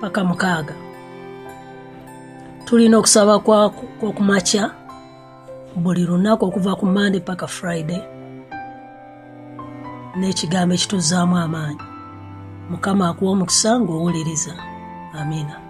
paka mukaaga. Tulina okusaba kwokumakya buli lunaku okuva ku mande paka friday n'ekigambo ekituzaamu amaanyi. Mukama akuwa omukisa ng'owuliriza. Amiina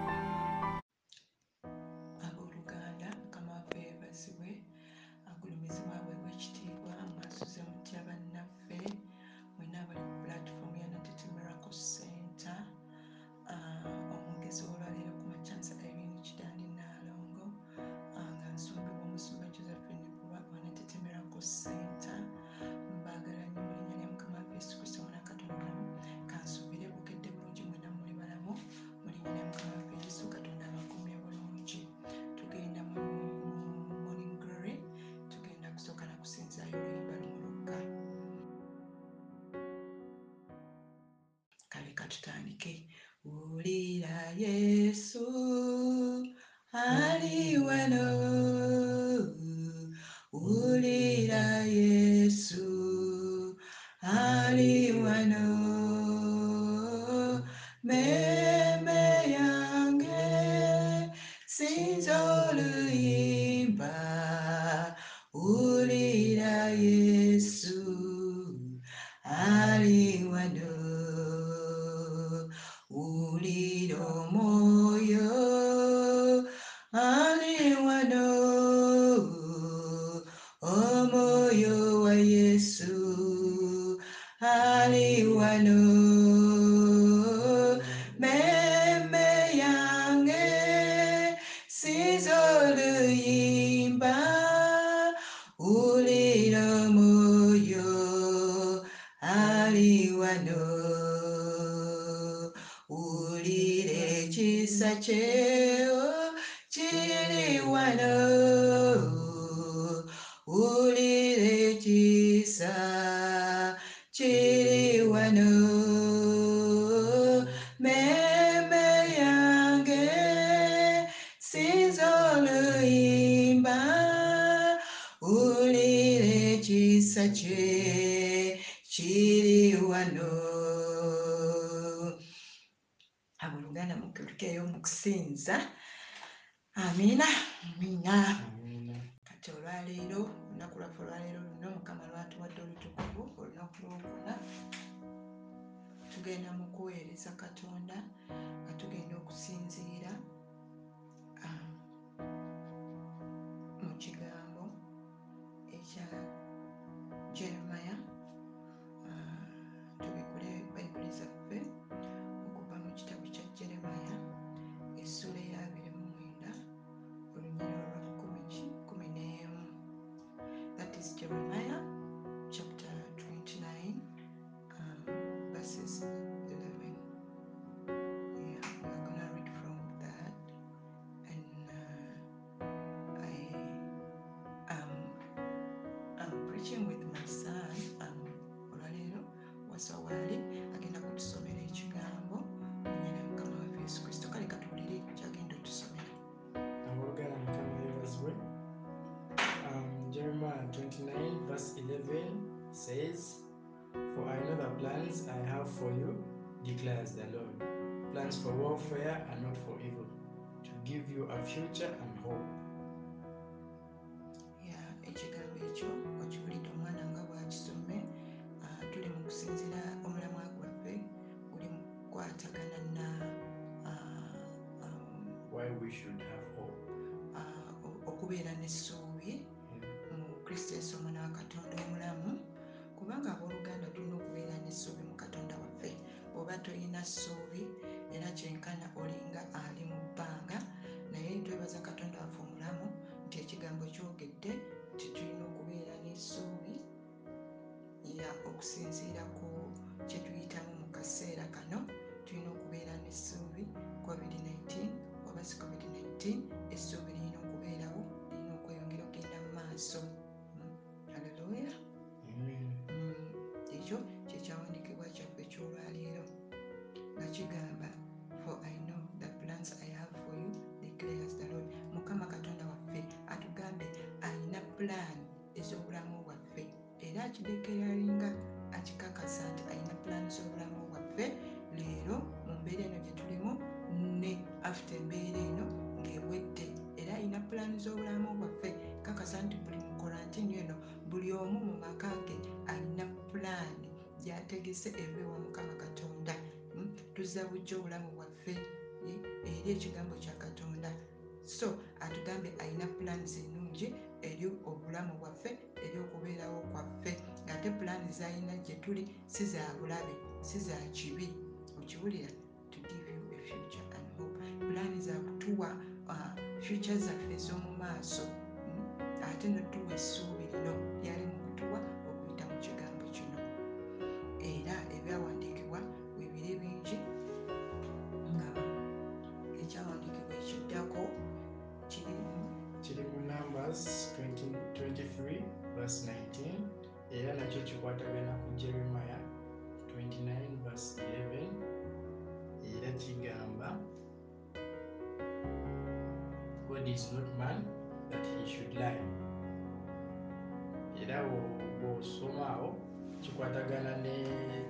oluyimba wulira ekisa kye kiri wano. Abooluganda mukeyo mu kusinza. Amiina amiina kati olwaleero olunaku lwaffe olwaleero luno mukama lwatuwadde olutukuvu olunaku lwokuna. Tugenda mu kuweereza katonda nga tugenda okusinziira ekya wasa waali agenda kutusomera ekigambo munyana mukama waffe yesu kristo kale katuwulire kyagenda otusomera abooluganda mukama yeebazibwe um, jeremiah 29 verse 11 says for i know the plans i have for you declares the lord. Plans for warfare and not for evil to give you a future and hope covid-19 essuubi lirina okubeerawo lirina okweyongera okgenda mu maaso haleluya. Mm, ekyo kyekyawandiikibwa kyaffe ekyolwaleero nga kigamba for i know the plans i have for you declares the lord mukama katonda waffe atugambe alina plan gyategese eva ewa mukama katonda. Mm, tuzza bujja obulamu bwaffe eh, eri ekigambo kya katonda. So atugambe alina pulaani ennungi eri obulamu bwaffe eri okubeerawo kwaffe. Ng'ate pulaani z'alina gye tuli si za bulabe si za kibi. Okiwulira to give you a future and hope. Pulaani za kutuwa uh, future zaffe ez'omu maaso mm, ate notuwa essuubi lino. Lyali is not man that he should lie. Era bwo- bw'osomaawo kikwatagana ne-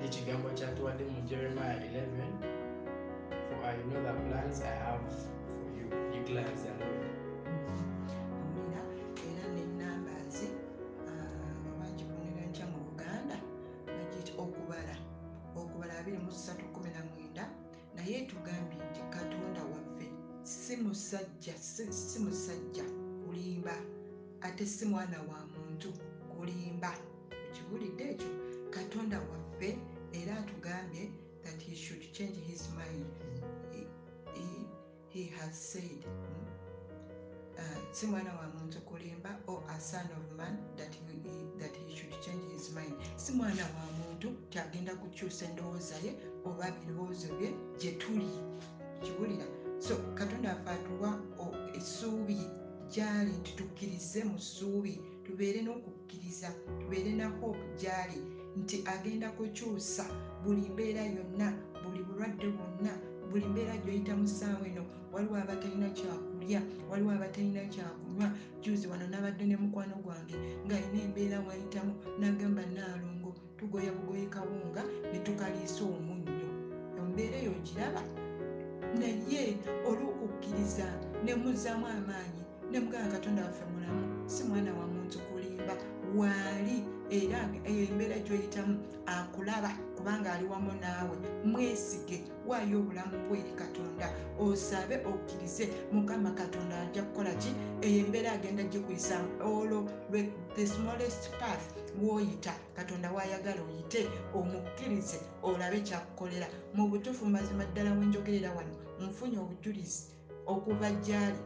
n'ekigambo kyatuwadde mu jeremiah 11 for i know the plans i have for you declares the lord musajja si musajja kulimba ate si mwana wa muntu kulimba. Ekiwulidde ekyo? Katonda waffe era atugambye that he should change his mind. He, he, he has said mm, uh, si mwana wa muntu kulimba or a son of man that he- that he should change his mind. Si mwana wa muntu tyagenda kukyusa endowooza ye oba birowoozo bye gye tuli. Kiwulira so katonda afe atuwa essuubi gyali nti tukkirize mu ssuubi tubeere n'okukkiriza tubeere na hope gyali nti agenda kukyusa buli mbeera yonna buli bulwadde bwonna buli mbeera gy'oyitamu ssaawa eno. Waliwo abatalina kyakulya waliwo abatalina kyakunywa. Juzi wano nabadde ne mukwano gwange ng'alina embeera mwayitamu n'agamba naalongo tugoya bugoyi kawunga ne tukaliisa omunnyo. Embeera eyo giraba naye olw'okukkiriza ne muzzaamu amaanyi ne mugamba katonda waffe mulamu si mwana wa muntu kulimba. Waali era embeera gy'oyitamu akulaba kubanga ali wamu naawe. Mwesige waayo obulamu bwe eri katonda. Osabe okkirize mukama katonda ajja kukola ki? Eyo embeera agenda gikuyisa olwo the smallest path w'oyita. Katonda wayagala oyite omukkirize olabe kyakukolera. Mu butuufu mazima ddala wenjogerera wano nfunye obujulizi okuva gyali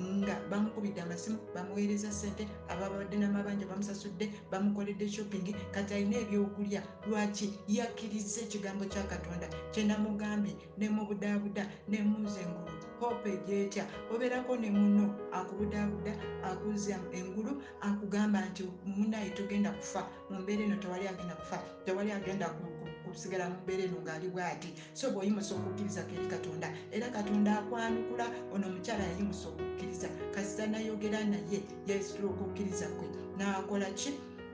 nga bamukubidde amasimu bamuweereza sente ababadde n'amabanja bamusasudde bamukoledde shopping kati alina ebyokulya. Lwaki yakkiriza ekigambo kya katonda? Kyenamugambye ne mubudaabuda ne muza engulu hope egyetya? Obeerako ne muno akubudaabuda akuza engulu akugamba nti munaye togenda kufa mu mbeera eno tewali agenda kufa tewali agenda ku- ku- kusigala mu mbeera eno ng'ali bw'ati. So bw'oyimusa okukkiriza keri katonda era katonda akwanukula ono omukyala yayimusa okukkiriza. Kasita nayogera naye yayisitula okukkiriza kwe. N'akola ki?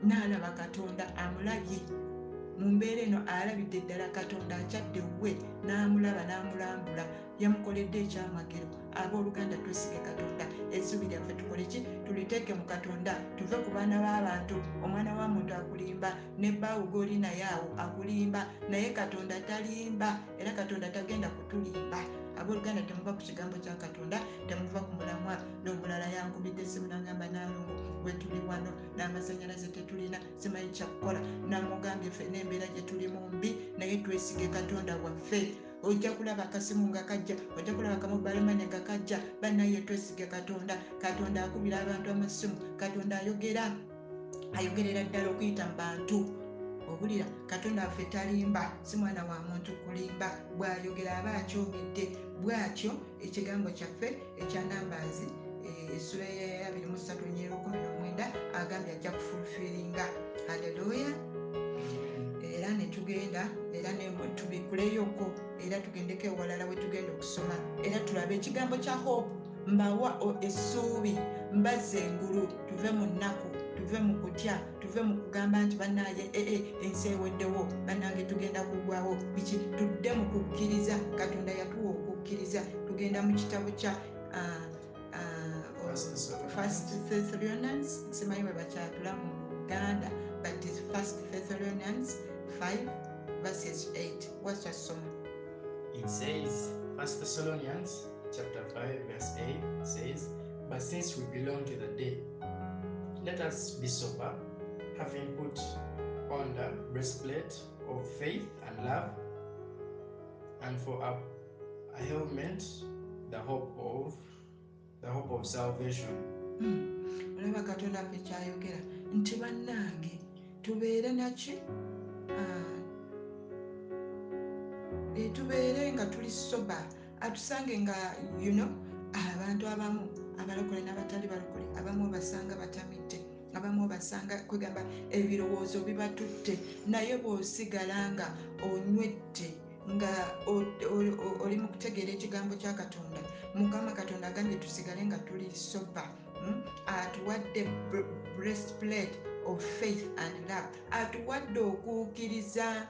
N'alaba katonda amulabye. Mu mbeera eno alabidde ddala katonda akyadde we n'amulaba n'amulambula. Yamukoledde ekyamagero abooluganda twesige katonda essuubi lyaffe tukole ki? Tuliteeke mu katonda tuve ku baana b'abantu. Omwana wa muntu akulimba ne bbaawo g'oli naye awo akulimba naye katonda talimba era katonda tagenda kutulimba. Abooluganda temuva ku kigambo kya katonda temuva ku mulamwa n'omulala yankubidde esimu nagamba nalongo wetuli wano n'amasanyalaze tetulina simanyi kyakukola namugambye ffe n'embeera gye tulimu mbi naye twesige katonda waffe ojja kulaba akasimu nga kajja ojja kulaba akamobalemane nga kajja bannaye twesige katonda katonda akubira abantu amasimu katonda ayogera ayogerera ddala okuyita mu bantu. Obulira katonda waffe talimba si mwana wa muntu kulimba. Bw'ayogera aba akyogedde bw'atyo ekigambo kyaffe ekya nambaazi essula ya 23 agambye ajja kufulfiringa haleluya era netugenda era tubikuleyoko era tugendeko ewalala wetugenda okusoma era tulabe ekigambo kya hope mbawa essuubi mbazza engulu tuve mu nnaku tuve mu kutya tuve mu kugamba nti bannaye ee ensi eweddewo bannange tugenda kugwawo biki? Tudde mu kukkiriza katonda yatuwa okukkiriza tugenda mu kitabo kya first thessalonians. Simanyi bwe bakyatula mu uganda but first thessalonians 5 verses 8 wakyasoma It says, 1 Thessalonians chapter 5, verse 8 says, But since we belong to the day, let us be sober, having put on the breastplate of faith and love, and for a, a helmet, the hope of the hope of salvation. Hmm. olaba katonda ffe kyayogera nti bannange tubeere naki tubeere nga tuli soba. Atusange nga you know abantu abamu abalokole n'abatali balokole abamu obasanga batamidde abamu obasanga kwegamba ebirowoozo bibatutte. Naye bw'osigala nga onywedde nga oli mu kutegeera ekigambo kya katonda mukama katonda agambye tusigale nga tuli soba mm? atuwadde br- breastplate of faith and love. Atuwadde okuukiriza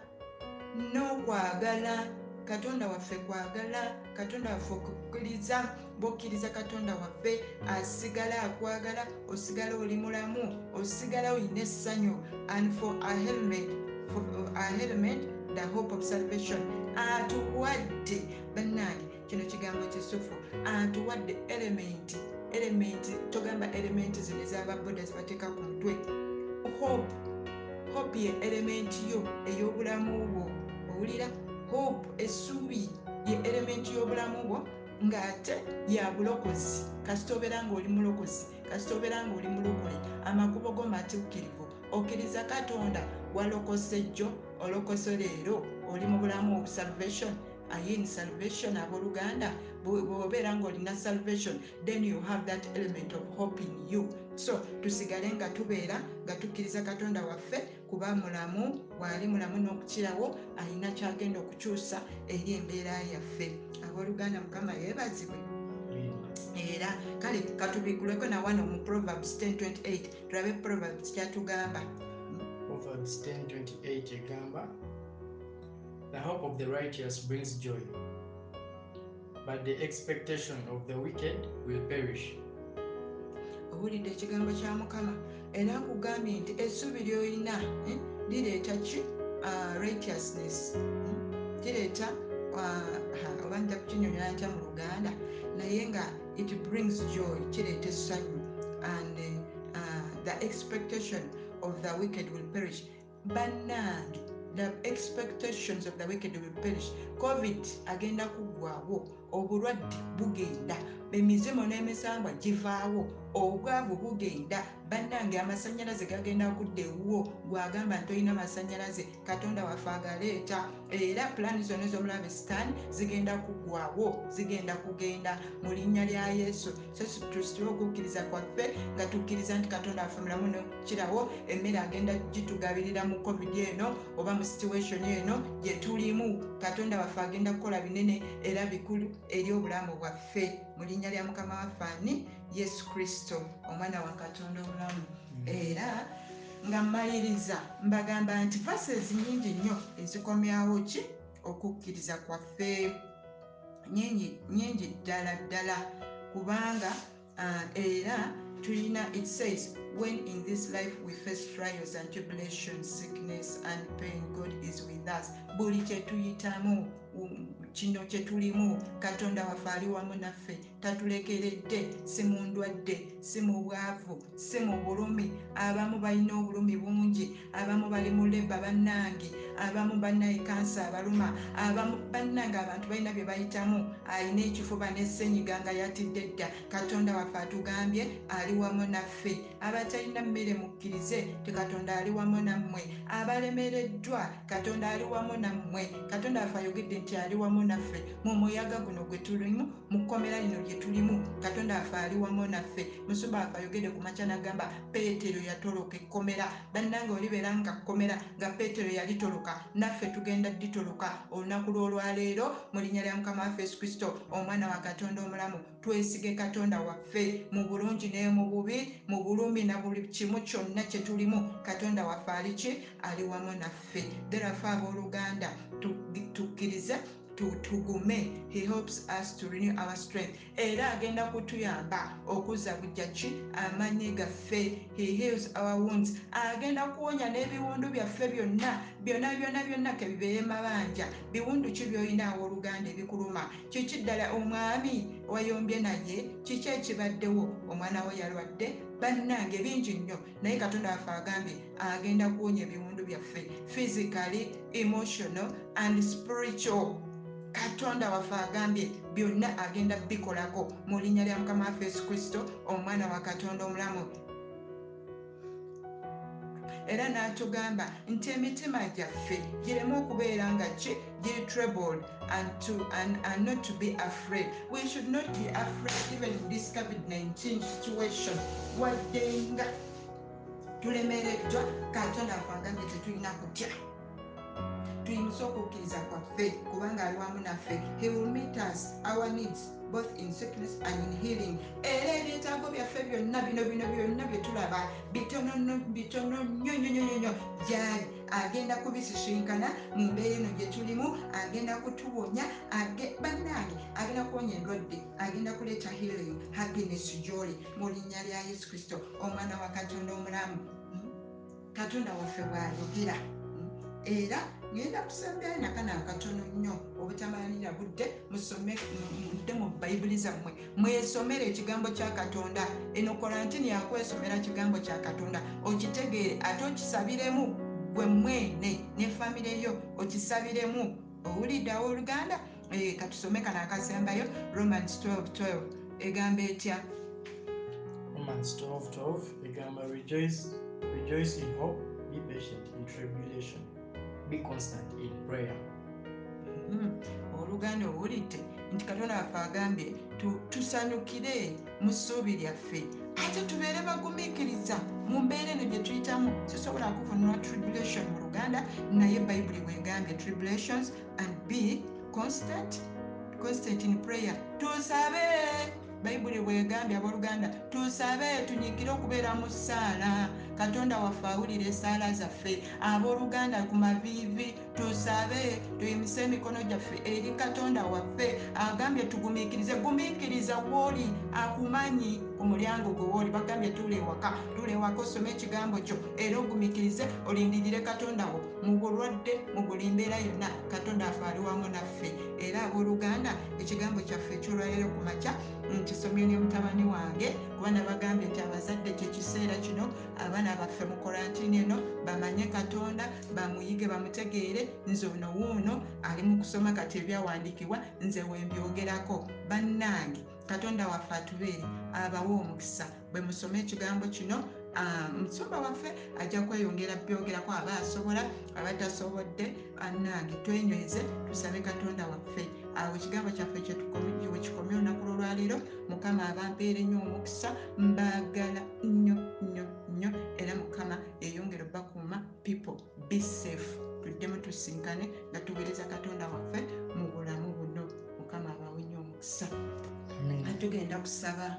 n'okwagala katonda waffe kwagala katonda waffe okukkiriza bwokkiriza katonda waffe asigala akwagala osigala oli mulamu osigala olina essanyu and for a helmet, for a helmet the hope of salvation. Atuwadde bannange kino kigambo kisufu. Atuwadde elementi elementi togamba elementi zino ez'ababoda zibateeka ku mutwe hope. Hope ye elementi yo ey'obulamu bwo. Owulira? Hope essuubi ye elementi y'obulamu bwo ng'ate ya bulokozi. Kasita obeera ng'oli mulokozi kasita obeera ng'oli mulokole. Amakubo go matuukirivu okkiriza katonda walokose jjo olokose leero oli mu bulamu salvation ayin salvation abooluganda bw'obeera ng'olina salvation then you have that element of hope in you so tusigale nga tubeera nga tukkiriza katonda waffe kuba mulamu bw'ali mulamu n'okukirawo alina kyagenda okukyusa eri embeera yaffe. Abooluganda mukama yeebazibwe. Era kale katubiguleko na wano mu proverbs 1028 tulabe proverbs kyatugamba. Proverbs 10:28 egamba, The hope of the righteous brings joy, but the expectation of the wicked will perish. Owulidde ekigambo kya mukama. Era akugambye nti essuubi ly'olina eh, lireeta ki? Ah, righteousness. Hmm? kireeta ah, ha, oba nja kukinyonyola ntya mu luganda naye nga it brings joy kireeta essanyu. And ah, the expectation of the wicked will perish. Bannange the expectations of the wicked will perish. Covid agenda kuggwaawo obulwadde bugenda. Emizimu n'emisambwa givaawo obwavu bugenda bannange amasanyalaze gagenda kudda ewuwo gwagamba nti olina masanyalaze katonda waffe agaleeta era pulaani zonna ez'omulabe sitaani zigenda kuggwaawo zigenda kugenda mu linnya lya yesu. So tusitule okukkiriza kwaffe nga tukkiriza nti katonda waffe mulamu nokukirawo emmere agenda gitugabirira mu covid eno oba mu situation eno gye tulimu. Katonda waffe agenda kukola binene era bikulu eri obulamu bwaffe mu linnya lya mukama waffe ani? Yesu kristo omwana wa katonda omulamu. Era nga mmaliriza mbagamba nti vases nyingi nnyo ezikomyawo ki? Okukkiriza kwaffe. Nyingi ddala ddala kubanga ah, era tulina it says when in this life we face trials and tribulations sickness and pain god is with us. Buli kyetuyitamu kino kyetulimu katonda waffe ali wamu naffe tatulekeredde si mu ndwadde si mu bwavu si mu bulumi. Abamu balina obulumi bungi abamu bali mu leba bannange abamu bannaye kansa abaluma abamu bannange abantu balina bye bayitamu. Alina ekifuba n'essenyiga nga yatidde dda. Katonda waffe atugambye ali wamu naffe. Abatalina mmere mukkirize te katonda ali wamu nammwe. Abalemereddwa katonda ali wamu nammwe. Katonda waffe ayogedde nti ali wamu naffe. Mu muyaga guno gwe tulimu mu kkomera lino lye tulimu katonda waffe ali wamu naffe. Musumba waffe ayogedde ku makya nagamba peetero yatoloka ekkomera. Bannange olibeera nga kkomera nga peetero yalitoloka naffe tugenda ditoloka olunaku lw'olwaleero mu linnya lya mukama waffe yesu kristo omwana wa katonda omulamu twesige katonda waffe mu bulungi ne mu bubi mu bulumi na buli kimu kyonna kye tulimu. Katonda waffe ali ki? Ali wamu naffe. Therefore abooluganda tukkirize tugume. He helps us to renew our strength. Era agenda kutuyamba. Okuzza bujja ki? Amaanyi gaffe. He heals our wounds. Agenda kuwonya n'ebiwundu byaffe byonna. Byonna byonna byonna kebibeere mabanja. Biwundu ki byolina awooluganda ebikuluma? Kiki ddala omwami wayombye naye? Kiki ekibaddewo? Omwana we yalwadde? Bannange bingi nnyo. Naye katonda waffe agambye agenda kuwonya ebiwundu byaffe. Physically emotional and spiritual katonda waffe agambye byonna agenda bikolako mu linnya lya mukama waffe yesu kristo omwana wa katonda omulamu. Era n'atugamba nti emitima gyaffe gireme okubeera nga ki giri troubled and, to, and, and not to be afraid. We should not be afraid even in this covid-19 situation. Waddenga tulemereddwa katonda waffe agambye tetulina kutya tuyimuse okukkiriza kwaffe kubanga ali wamu naffe he will meet us our needs both in sickness and in healing. Era ebyetaago byaffe byonna bino bino byonna bye tulaba bitono nnyo nnyo gyali agenda kubisisinkana mu mbeera eno gye tulimu agenda kutuwonya bannange agenda kuwonya endwadde agenda kuleeta healing. Happiness gyoli mu linnya lya yesu kristo. Omwana wa katonda omulamu. Katonda waffe bw'ayogera. Era ngenda kusembera nakana akatono nnyo obutamalira budde mudde mu bayibuli zammwe. Mwesomere ekigambo kya katonda. Eno kolantini yakwesomera kigambo kya katonda. Okitegeere ate okisabiremu gwe mwene ne famire yo okisabiremu. Owulidde oluganda katusome kana akasembayo romans 1212 egamba etya? Romans 12 12 egamba rejoice, rejoice in hope, be patient in tribulation, be constant in prayer. Mm, oluganda owulidde nti katonda waffe agambye tu- tusanyukire mu ssuubi lyaffe. Ate tubeere bagumiikiriza mu mbeera eno gye tuyitamu. Sisobola kuvunula tribulation mu luganda naye bayibuli bwegambye tribulations and be constant constant in prayer. Tusabe! Bayibuli bwegambye abooluganda tusabe tunyikire okubeera mu ssaala katonda waffe awulira essaala zaffe abooluganda ku maviivi tusabe tuyimise emikono gyaffe eri katonda waffe agambye tugumiikirize gumiikiriza wooli akumanyi ku mulyango gwe wooli bagambye tuula ewaka tuula ewaka osome ekigambo kyo. Era ogumiikirize olindirire katonda wo. Mu bulwadde mu buli mbeera yonna katonda affe ali wamu naffe. Era abooluganda ekigambo kyaffe ekyolwaliro ku makya nkisomye ne mutabani wange kubana bagambye nti abazadde kyekiseera kino abaana baffe mu kolantini eno bamanye katonda bamuyige bamutegeere nze ono wuuno ali mu kusoma kati ebyawandiikibwa nze wembyogerako bannange katonda waffe atubeere abawe omukisa. Bwe musome ekigambo kino ah, musumba waffe ajja kweyongera byogerako aba asobola abatasobodde annange twenyweze tusabe katonda waffe. Awo ekigambo kyaffe kyekikomye olunaku lwolwaleero mukama abampeere nnyo omukisa mbaagala nnyo nnyo nnyo. Era mukama yeyongera obbakuuma people be safe. Tuddemu tusinkane nga tuweereza katonda waffe tugenda kusaba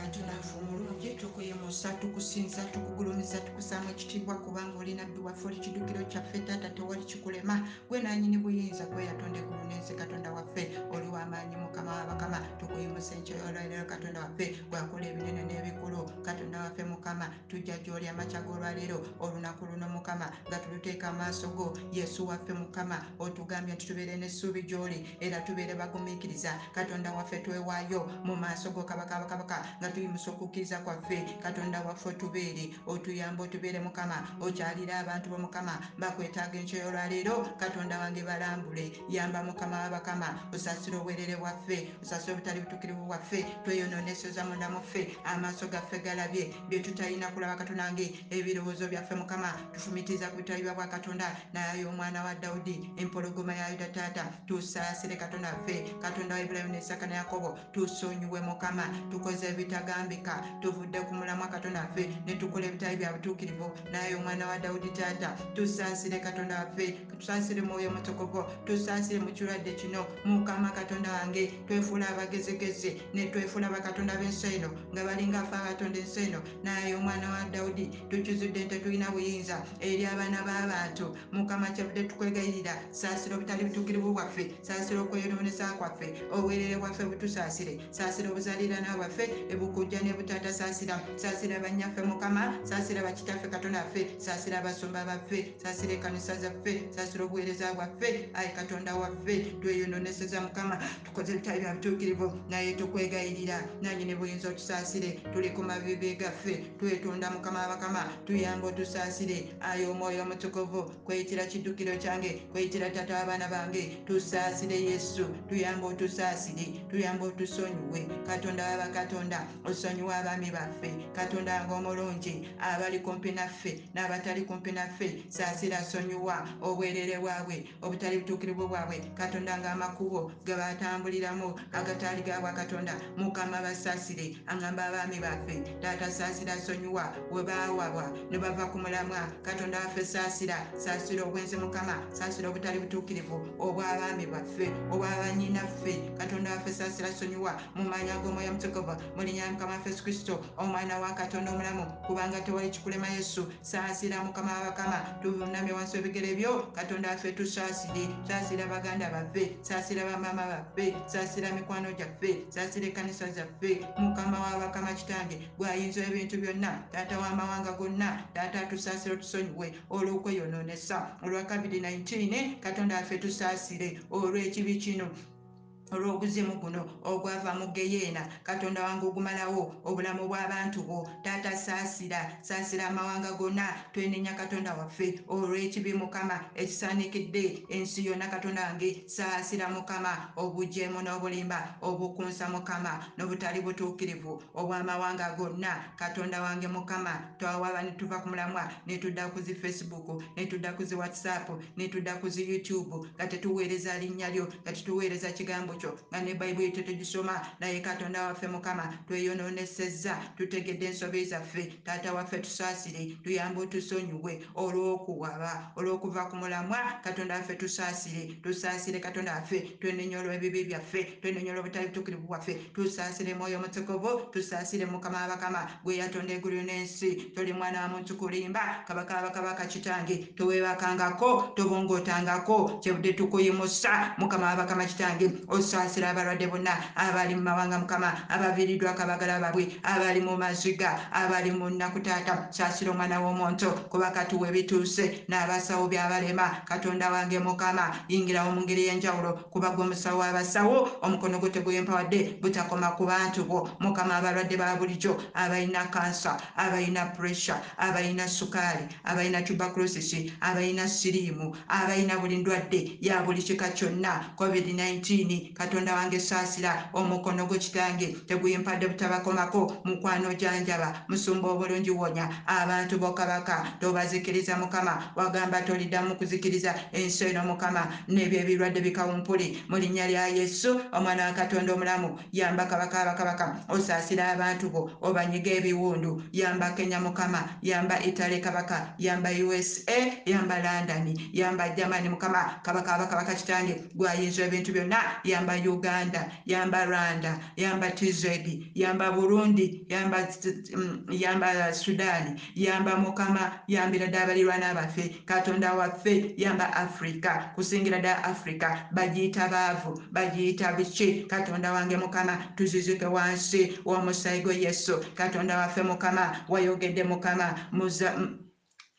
katonda waffe omulungi tukuyimusa tukusinza tukugulumiza tukusaamu ekitiibwa kubanga oli nabbi waffe oli kiddukiro kyaffe taata tewali kikulema. Gwe nanyini buyinza gwe yatonda eggulu n'ensi katonda waffe oli w'amaanyi mukama wabakama tukuyimusa enkyoyolwalero katonda waffe gwakola ebinene n'ebikulu. Katonda waffe mukama tujja gy'oli amakya g'olwaleero olunaku luno mukama nga tuluteeka amaaso go. Yesu waffe mukama otugambye nti tubeere n'essuubi gy'oli era tubeere bagumiikiriza. Katonda waffe twewaayo mu maaso go kabaka bakabaka nga tuyimusa okukkiriza kwaffe katonda waffe otubeere otuyamba otubeere mukama okyalira abantu bo mukama bakwetaaga enkyo y'olwaleero katonda wange balambule yamba mukama wabakama osaasire obwerere bwaffe osaasire obutali butuukirivu bwaffe tweyonoonesa munda muffe amaaso gaffe galabye bye tutalina kulaba katonda wange ebirowoozo byaffe mukama tufumitiza ku bitalibwa bwa katonda naye omwana wa dawudi empologoma ya yuda taata tusaasire katonda waffe katonda wa ibulayimu ne isaka ne yakobo tusonyiwe mukama tukoze ebitagambika tuvudde ku mulamwa katonda waffe ne tukola ebitali bya butuukirivu. Naye omwana wa dawudi taata tusaasire katonda waffe tusaasire mwoyo omutukuvu tusaasire mu kirwadde kino mukama katonda wange twefuula abagezigezi ne twefuula bakatonda b'ensi eno nga balinga ffe abatonda ensi eno. Naye omwana wa dawudi tukizudde nti tulina buyinza eri abaana b'abantu. Mukama kyavudde tukwegayirira saasira obutali butuukirivu bwaffe saasira okweyonoonesa kwaffe obwerere bwaffe butusaasire saasira obuzaaliranao bwaffe ebukujja ne butaata saasira saasira bannyaffe mukama saasira bakitaffe katonda waffe saasira abasumba baffe saasira ekanisa zaffe saasira obuweereza bwaffe. Ayi katonda waffe tweyononeseza mukama tukoze ebitali bya butuukirivu naye tukwegayirira nanyini buyinza otusaasire tuli ku mabibi gaffe twetonda mukama bakama tuyamba otusaasire. Ayi omwoyo omutukuvu kweyitira kiddukiro kyange kweyitira tata w'abaana bange tusaasire yesu tuyamba otusaasire tuyamba otusonyiwe. Katonda waba osonyiwe abaami baffe katonda wange omulungi abali kumpi naffe n'abatali kumpi naffe saasira asonyiwa obwerere bwabwe obutali butuukirivu bwabwe. Katonda ng'amakubo ge batambuliramu agataali gabwa katonda mukama basaasire. Aŋŋamba abaami baffe taata saasira asonyiwa we baawabwa ne bava ku mulamwa. Katonda waffe saasira saasira obwenzi mukama saasira obutali butuukirivu obw'abaami baffe obw'abanyinaffe katonda waffe saasira asonyiwa mu maanyi ag'omwoyo omutukuvu mu lya mukama waffe yesu kristo omwana wa katonda omulamu kubanga tewali kikulema yesu saasira mukama wabakama tuvunamye wansi w'ebigere byo katonda waffe tusaasire saasira baganda baffe saasira bamama baffe saasira mikwano gyaffe saasira ekkanisa zaffe mukama wabakama kitange gwayinza ebintu byonna taata w'amawanga gonna taata tusaasire otusonyiwe olw'okweyonoonesa. Olwa covid-19 katonda waffe tusaasire olw'ekibi kino olw'oguzimu guno ogwava mu geyeena katonda wange ogumalawo obulamu bw'abantu bo. Taata saasira saasira amawanga gonna twenenya katonda waffe olw'ekibi mukama ekisaanikidde ensi yonna katonda wange saasira mukama obujeemu n'obulimba obukunsa mukama n'obutali butuukirivu obw'amawanga gonna. Katonda wange mukama twawaba ne tuva ku mulamwa ne tudda ku zi facebook ne tudda ku zi whatsapp ne tudda ku zi youtube nga tetuweereza linnya lyo nga tetuweereza kigambo kyo nga ne bayibuli tetugisoma naye katonda waffe mukama tweyonoonesezza tutegedde ensobi zaffe. Taata waffe tusaasire tuyambe otusonyiwe olw'okuwaba olw'okuva ku mulamwa katonda waffe tusaasire. Tusaasire katonda waffe twenenya olw'ebibi byaffe twenenya olw'obutali butuukirivu bwaffe. Tusaasire mwoyo omutukuvu tusaasire mukama wabakama gwe yatonda eggulu n'ensi toli mwana wa muntu kulimba kabaka wabakabaka kitange. Toweebakangako tobongootangako kyebudde tukuyimusa mukama wabakama kitange osaasira abalwadde bonna abali mu mawanga mukama abaviiriddwa akabagala babwe abali mu maziga abali mu nnaku taata saasira omwana w'omuntu kuba katuwa ebituuse n'abasawo byabalema. Katonda wange mukama yingirawo mu ngeri y'enjawulo kuba gwe omusawo w'abasawo omukono gwo teguyempadde butakoma ku bantu bo. Mukama abalwadde ba bulijjo abalina kansa abalina puresha abalina sukaali abalina tubakulosis abalina siriimu abalina buli ndwadde ya buli kika kyonna. Covid-19 katonda wange saasira omukono gwo kitange teguyimpadde butabakomako mukwano janjaba musumba obulungi wonya. Abantu bokabaka tobazikiriza mukama wagamba toliddamu kuzikiriza ensi eno mukama n'ebyo ebirwadde bikawumpuli. Mu linnya lya yesu omwana wa katonda omulamu yamba kabaka abakabaka osaasira abantu bo obanyiga ebiwundu. Yamba kenya mukama yamba itale kabaka yamba usa yamba london yamba germany mukama kabaka abakabaka kitange gwayinza ebintu byonna yamba yamba uganda yamba rwanda yamba tz yamba burundi yamba, yamba sudaani yamba mukama yambira ddala balirwana baffe katonda waffe yamba afrika kusingira ddala afrika bagiyita baavu bagiyita biki? Katonda wange mukama tuzizike wansi w'omusayi gwe yesu. Katonda waffe mukama wayogedde mukama muza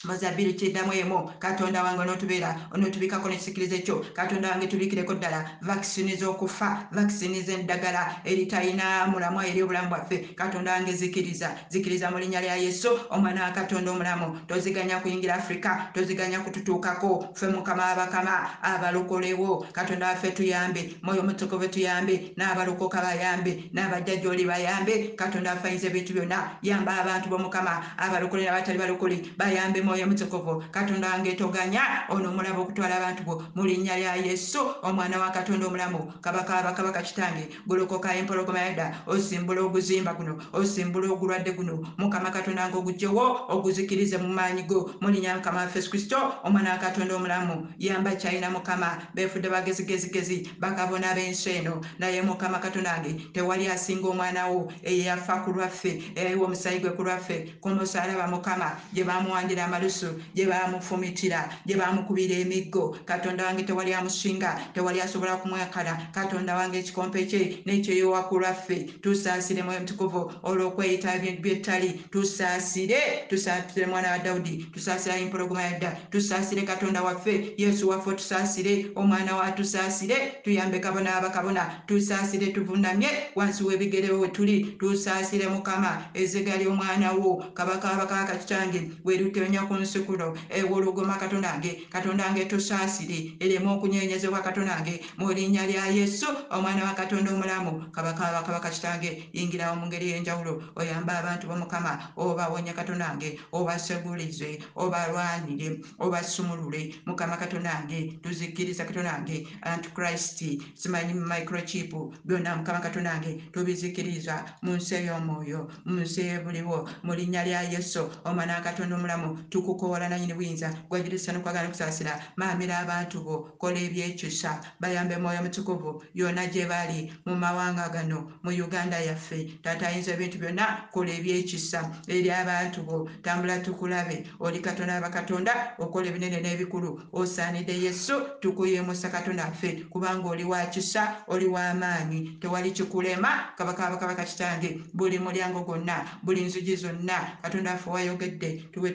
muzabiri kiddamu emu katonda wange onotubeera onotubikako nekisikiriza ekyo katonda wange tubikireko ddala. Vakisini z'okufa vakisini z'eddagala eritalina mulamu eri obulamu bwaffe katonda wange zikiriza. Zikiriza mu linnya lya yesu omwana wa katonda omulamu. Toziganya kuyingira afurika toziganya kututuukako ffe mukama abakama abalokolewo katonda waffe tuyambe mwoyo mutukuvu tuyambe n'abalokoka bayambe n'abajja gy'oli bayambe. Katonda waffe ayinza ebintu byonna yamba abantu b'omukama abalokole n'abatali balokole bayambe mwoyo mutukuvu katonda wange toganya ono omulaba okutwala abantu bo. Mu linnya lya yesu omwana wa katonda omulamu. Kabaka abakabaka kitange golokoka empologoma yadda osimbula oguzimba guno osimbula ogulwadde guno. Mukama katonda wange ogugjewo oguzikirize mu maanyi go. Mu linnya mukama waffe yesu kristo omwana wa katonda omulamu. Yamba kyalina mukama beefudde bagezigezigezi bakabona b'ensi eno. Naye mukama katonda wange tewali asinga omwana wo eyeyafa ku lwaffe eyayiwa omusayi gwe ku lwaffe. Ku musalaba mukama gye bamuwandira amalusu gye bamufumitira gye bamukubira emiggo. Katonda wange tewali amusinga tewali asobola kumwekala katonda wange ekikompe kye nekyeyowa ku lwaffe. Tusaasire mwoyo mutukuvu olw'okweyita byettali tusaasire tusaasire mwana wa dawudi tusaasire empologoma yadda. Tusaasire katonda waffe yesu waffe otusaasire. Omwana wa tusaasire. Tuyambe kabona abakabona tusaasire tuvunamye wansi w'ebigere we tuli. Tusaasire mukama ezega ly'omwana wo. Kabaka abakaka kitange werutenya ku nsi kuno. Ewolugoma katonda wange katonda wange tusaasire. Ereme okunyenyezebwa katonda wange mu linnya lya yesu omwana wa katonda omulamu. Kabaka abakabaka kitange yingirawo mu ngeri y'enjawulo oyambe abantu b'omukama obawonya katonda wange obasegulize obalwanire obasumulule mukama katonda wange tuzikkiriza katonda wange antikrist simanyi microchip byonna mukama katonda wange tubizikiriza mu nsi ey'omwoyo mu nsi ebuliwo mu linnya lya yesu omwana wa katonda omulamu tukukoola nanyini buyinza gwajulisa nokwagala okusaasira maamira abantu bo kola ebyekisa bayambe mwoyo mutukuvu yonna gye bali mu mawanga gano mu uganda yaffe. Taata ayinza ebintu byonna kola ebyekisa eri abantu bo. Tambula tukulabe oli katonda abakatonda okola ebinene n'ebikulu. Osaanidde yesu tukuyemusa katonda waffe kubanga oli wa kisa oli w'amaanyi tewali kikulema kabaka abakabaka kitange buli mulyango gwonna buli nzigi zonna katonda waffe wayogedde tuwe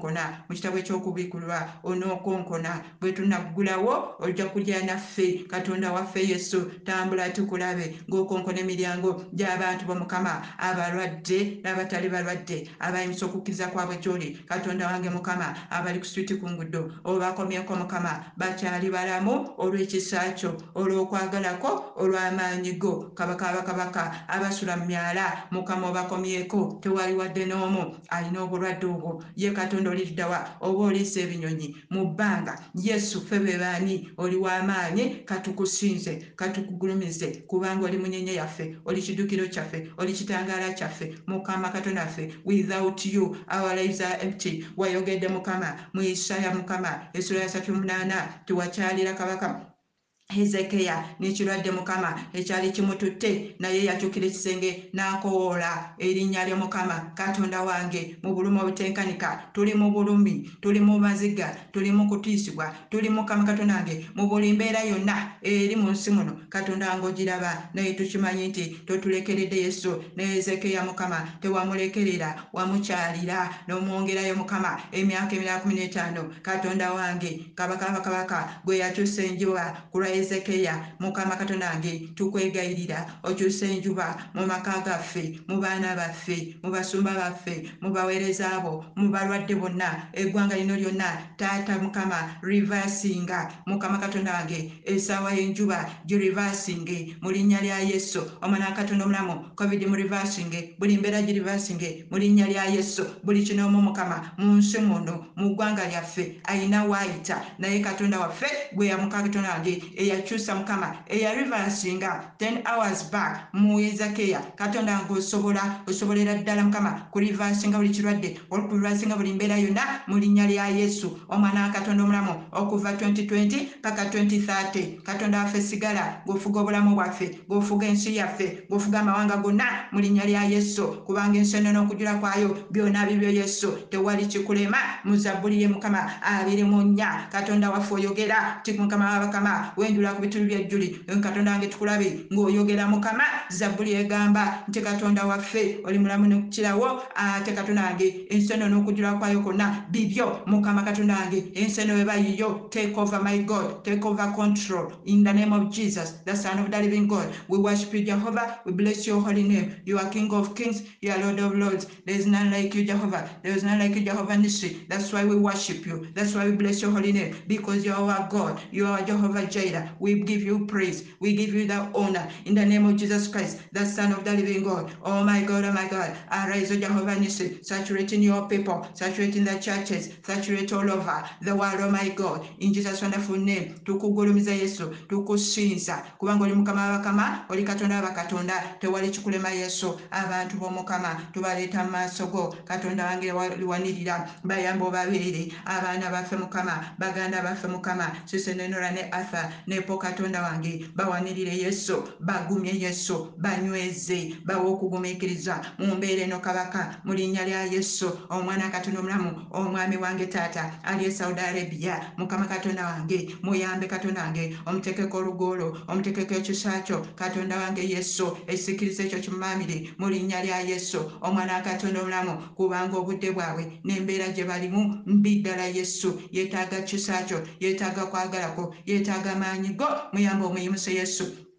tunakonkona mu kitabo ekyokubikulwa onookonkona bwe tunaggulawo ojja kulya naffe katonda waffe yesu tambula tukulabe ng'okonkona emiryango gy'abantu b'omukama abalwadde n'abatali balwadde abayimusa okukkiriza kwabwe gy'oli katonda wange mukama abali ku switi ku nguddo obakomyeko mukama bakyali balamu olw'ekisa kyo olw'okwagalako olw'amaanyi go kabaka abakabaka abasula mu myala mukama obakomyeko tewali wadde n'omu alina obulwadde obwo. Ye katonda oliddawa oba oliisa ebinyonyi mu bbanga yesu ffe be baani oli w'amaanyi katukusinze katukugulumize kubanga oli munyenye yaffe oli kiddukiro kyaffe oli kitangaala kyaffe mukama katonda waffe without you our lives are empty wayogedde mukama mu isaya mukama essula ya 38 tiwakyalira kabaka hezekiya n'ekirwadde mukama ekyali kimututte naye yakyukira ekisenge n'akowoola erinnya lyo mukama. Katonda wange mu bulumi obutenkanika tuli mu bulumi tuli mu maziga tuli mu kutiisibwa tuli mukama katonda wange mu buli mbeera yonna eri mu nsi muno. Katonda wange ogiraba naye tukimanyi nti totulekeredde yesu ne hezekiya mukama tewamulekerera wamukyalira n'omwongerayo mukama emyaka emirala kumi n'etaano. Katonda wange kabaka bakabaka gwe yakyusa enjuba ku lwa hezekiya mukama katonda wange tukwegayirira okyusa enjuba mu maka gaffe mu baana baffe mu basumba baffe mu baweereza bo mu balwadde bonna eggwanga lino lyonna. Taata mukama rivasinga mukama katonda wange essaawa y'enjuba girivasinge mu linnya lya yesu omwana wa katonda omulamu covid mu rivasinge buli mbeera girivasinge mu linnya lya yesu. Buli kinoomu mukama mu nsi muno mu ggwanga lyaffe. Ayina waayita naye katonda waffe gwe yamuka katonda wange eyakyusa mukama eyarivalasinga 10 hours back muezakeya katonda nga osobola osobolera ddala mukama kurivasinga buli kirwadde okurivasinga buli mbeera yonna mu linnya lya yesu omwana wa katonda omulamu okuva 2020 paka 2030 katonda waffe sigala gwofuga obulamu bwaffe gwofuga ensi yaffe gwofuga amawanga gonna mu linnya lya yesu kubanga ensi eno n'okujula kwayo byonna bibyo yesu. Tewali kikulema mu zabbuli ye mukama abiri mu nnya. Katonda waffe oyogera ti mukama wabakama katonda tukulabe ng'oyogera mukama egamba nti katonda waffe oli mulamu nekukirawo ate katonda n'okujula kwayo bibyo. Mukama katonda take over my god. Take over control. In the name of jesus the son of the living god we worship you jehovah. We bless your holy name. You are king of kings. You are lord of lords. There is none like you jehovah. There is none like you jehovah nisi. That's why we worship you. That's why we bless your holy name. Because you are our god. You are jehovah jireh we give you praise. We give you the honor. In the name of jesus christ the son of the living god. Oh my god oh my god. Arise o jehovah nisi. Saturating your people. Saturating the churches. Saturate all over the world oh my god. In jesus wonderful name tukugulumiza yesu tukusinza. Kubanga oli mukama wabakama oli katonda wabakatonda tewali kikulema yesu. Abantu b'omukama tubaleeta mu go. Katonda wange liwanirira. Bayamba obabeere abaana baffe mukama baganda baffe mukama. Sisenenora ne arthur nepo katonda wange bawanirire yesu bagumye yesu banyweze bawe okugumiikiriza mu mbeera eno kabaka mu linnya lya yesu omwana katonda omulamu omwami wange taata ali e saudi arabia. Mukama katonda wange muyambe katonda wange omutekeko olugolo omutekeko ekisa kyo. Katonda wange yesu esikiriza ekyo kimumamire mu linnya lya yesu omwana wa katonda omulamu kubanga obudde bwabwe n'embeera gye balimu mbi ddala yesu. Yeetaaga kisa kyo yeetaaga kwagalako yeetaaga maanyi go. Muyambe omuyimuse yesu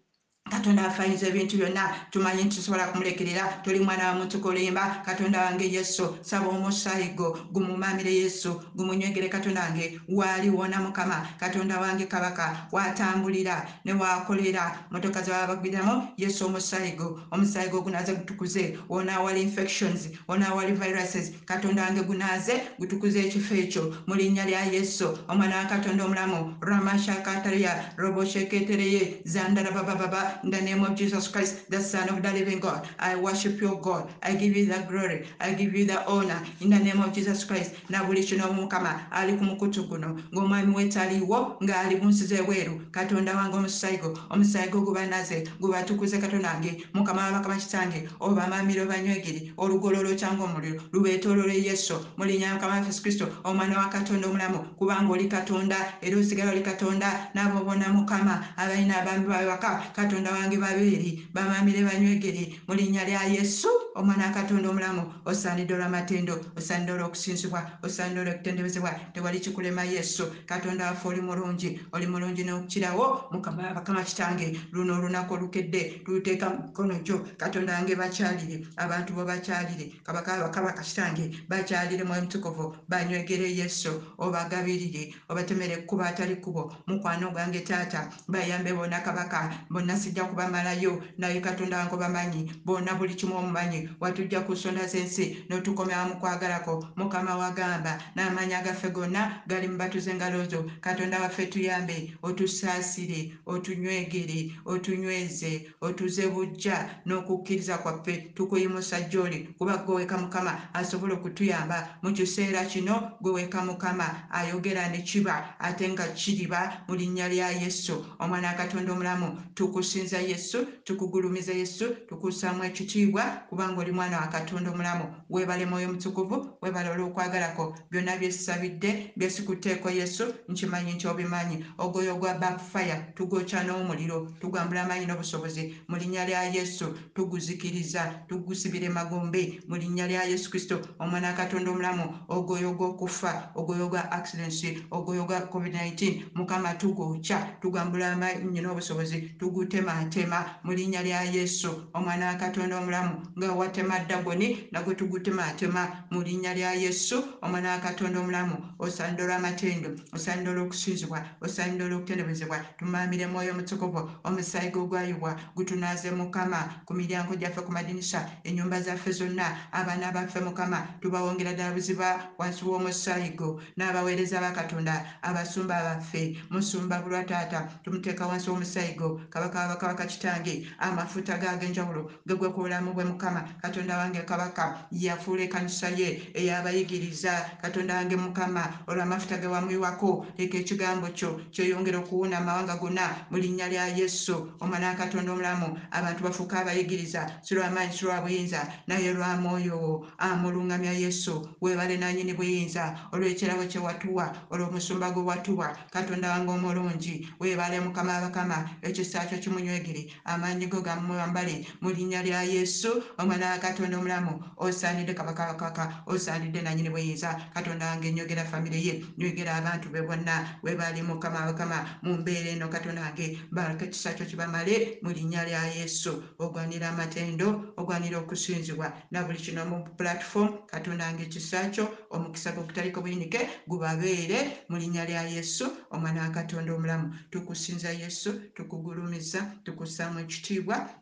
katonda afayinza ebintu byonna tumanyi nti tusobola kumulekerera tuli mwana wa muntu kulimba katonda wange yesu saba omusaayi go gumumamire yesu gumunywegere katonda wange waliwona mukama katonda wange kabaka watambulira ne wakolera motoka zewabagwiramu yesu omusaayi go omusaayi go gunaze gutukuze wona awali infections wona awali viruses katonda wange gunaze gutukuze ekifo ekyo mu linnya lya yesu omwana wa katonda omulamu ramashakataria robosheketereye zandarabababa In the name of Jesus Christ, the Son of the living God, I worship your God. I give you the glory. I give you the honor. In the name of Jesus Christ, na buli kino mukama ali ku mukutu guno ng'omwami wetaliwo ng'ali bunsize bweru katonda wange omusaayi go omusaayi go gubanaze gubatukuze katonda wange mukama wabakama kitange obamamire obanywegere olugololo kyanga omuliro lubeetoolole yesu mu linnya mukama waffe yesu kristo omwana wa katonda omulamu kubanga oli katonda era osigala oli katonda n'abo bonna mukama abalina abami babewaka katonda wange babeeri bamamire banywegere mu linnya lya yesu omwana wa katonda omulamu osaanidde olw'amatendo osaanidde olw'okusinzibwa osaanidde olw'okutendebezebwa tewali kikulema yesu. Katonda waffe oli mulungi oli mulungi n'okukirawo mukama kitange. Luno olunaku olukedde tuluteeka mu mikono gyo. Katonda wange bakyalire abantu bo bakyalire kabaka kitange bakyalire mwoyo mutukuvu banywegere yesu. Obagabirire obatemere ekkuba atali kkubo mukwano gwange taata bayambe bonna kabaka bonna sijja kubamalayo naye katonda wange obamanyi bonna buli kimu omumanyi watujja ku nsonda z'ensi n'otukomera mu kwagalako mukama wagamba n'amaanyi agaffe gonna gali mu batuze engalo zo. Katonda waffe tuyambe otusaasire otunywegere otunyweze otuze bujja n'okukkiriza kwaffe. Tukuyimusa gy'oli kuba gwe weka mukama asobola okutuyamba. Mu kiseera kino gwe weka mukama ayogera ne kiba ate nga kiriba mu linnya lya yesu. Omwana wa katonda omulamu tukusinza yesu tukugulumiza yesu tukussaamu ekitiibwa kubanga oli mwana wa katonda omulamu weebale mwoyo mutukuvu weebale olw'okwagalako. Byonna byesabidde byesikuteeko yesu nkimanyi nti obimanyi. Ogoyo gwa backfire tugokya n'omuliro tugwambula amaanyi n'obusobozi. Mu linnya lya yesu tuguzikiriza tugusibire magombe mu linnya lya yesu kristo omwana wa katonda omulamu ogoyo gw'okufa ogoyo gwa accidents ogoyo gwa covid-19 mukama tugokya tugwambula amaanyi n'obusobozi tugutema tutematema mu linnya lya yesu omwana wa katonda omulamu nga watema dagoni nagwe tugutematema mu linnya lya yesu omwana wa katonda omulamu. Osanidde olw'amatendo osanidde olw'okusinzibwa osanidde olw'okutendebezebwa tumamire mwoyo omutukuvu omusaayi gwe ogwayibwa gutunaaze mukama ku miryango gyaffe ku madinisa ennyumba zaffe zonna abaana baffe mukama tubawongera ddala buziba wansi w'omusaayi go n'abaweereza ba katonda abasumba baffe. Musumba bulwa taata tumuteeka wansi w'omusaayi go kabaka wabakabaka kitange amafuta gag'enjawulo gegwe ku bulamu bwe mukama katonda wange kabaka yafuula ekkanisa ye ey'abayigiriza. Katonda wange mukama olw'amafuta ge wamuyiwako leka ekigambo kyo kyeyongera okuwuna amawanga gonna mu linnya lya yesu. Omwana wa katonda omulamu abantu bafuuka abayigiriza. Si lw'amaanyi si lwa buyinza naye lwa mwoyo wo. Amuluŋŋamya yesu weebale nannyini buyinza. Olw'ekirabo kye watuwa olw'omusumba gwe watuwa katonda wange omulungi weebale mukama bakama. Ekisa kyo kimunywegere. Amaanyi go gamwambale mu linnya lya yesu. Omwana wa katonda omulamu osaanidde kabaka bakaka osaanidde nannyini buyinza katonda wange nywegera famire ye nywegera abantu be bonna weebali mukama bakama mu mbeera eno katonda wange baleka ekisa kyo kibamale mu linnya lya yesu. Ogwanira amatendo ogwanira okusinzibwa na buli kino mu platform katonda wange ekisa kyo omukisa gwe gutaliko buyinike gubabeere mu linnya lya yesu omwana wa katonda omulamu. Tukusinza yesu tukugulumiza tukussaamu ekitiibwa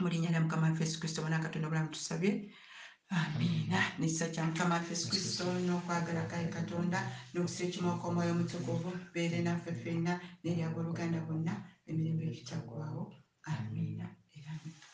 mu linnya lya mukama waffe yesu kristo bona katonda obulamu tusabye amiina nekisa kya mukama waffe yesu kristo n'okwagala kaye katonda n'okukisa ekimu okw'omwoyo omutukuvu beere naffe ffenna n'eryabooluganda bonna emirembe egitaggwawo amiina era amiina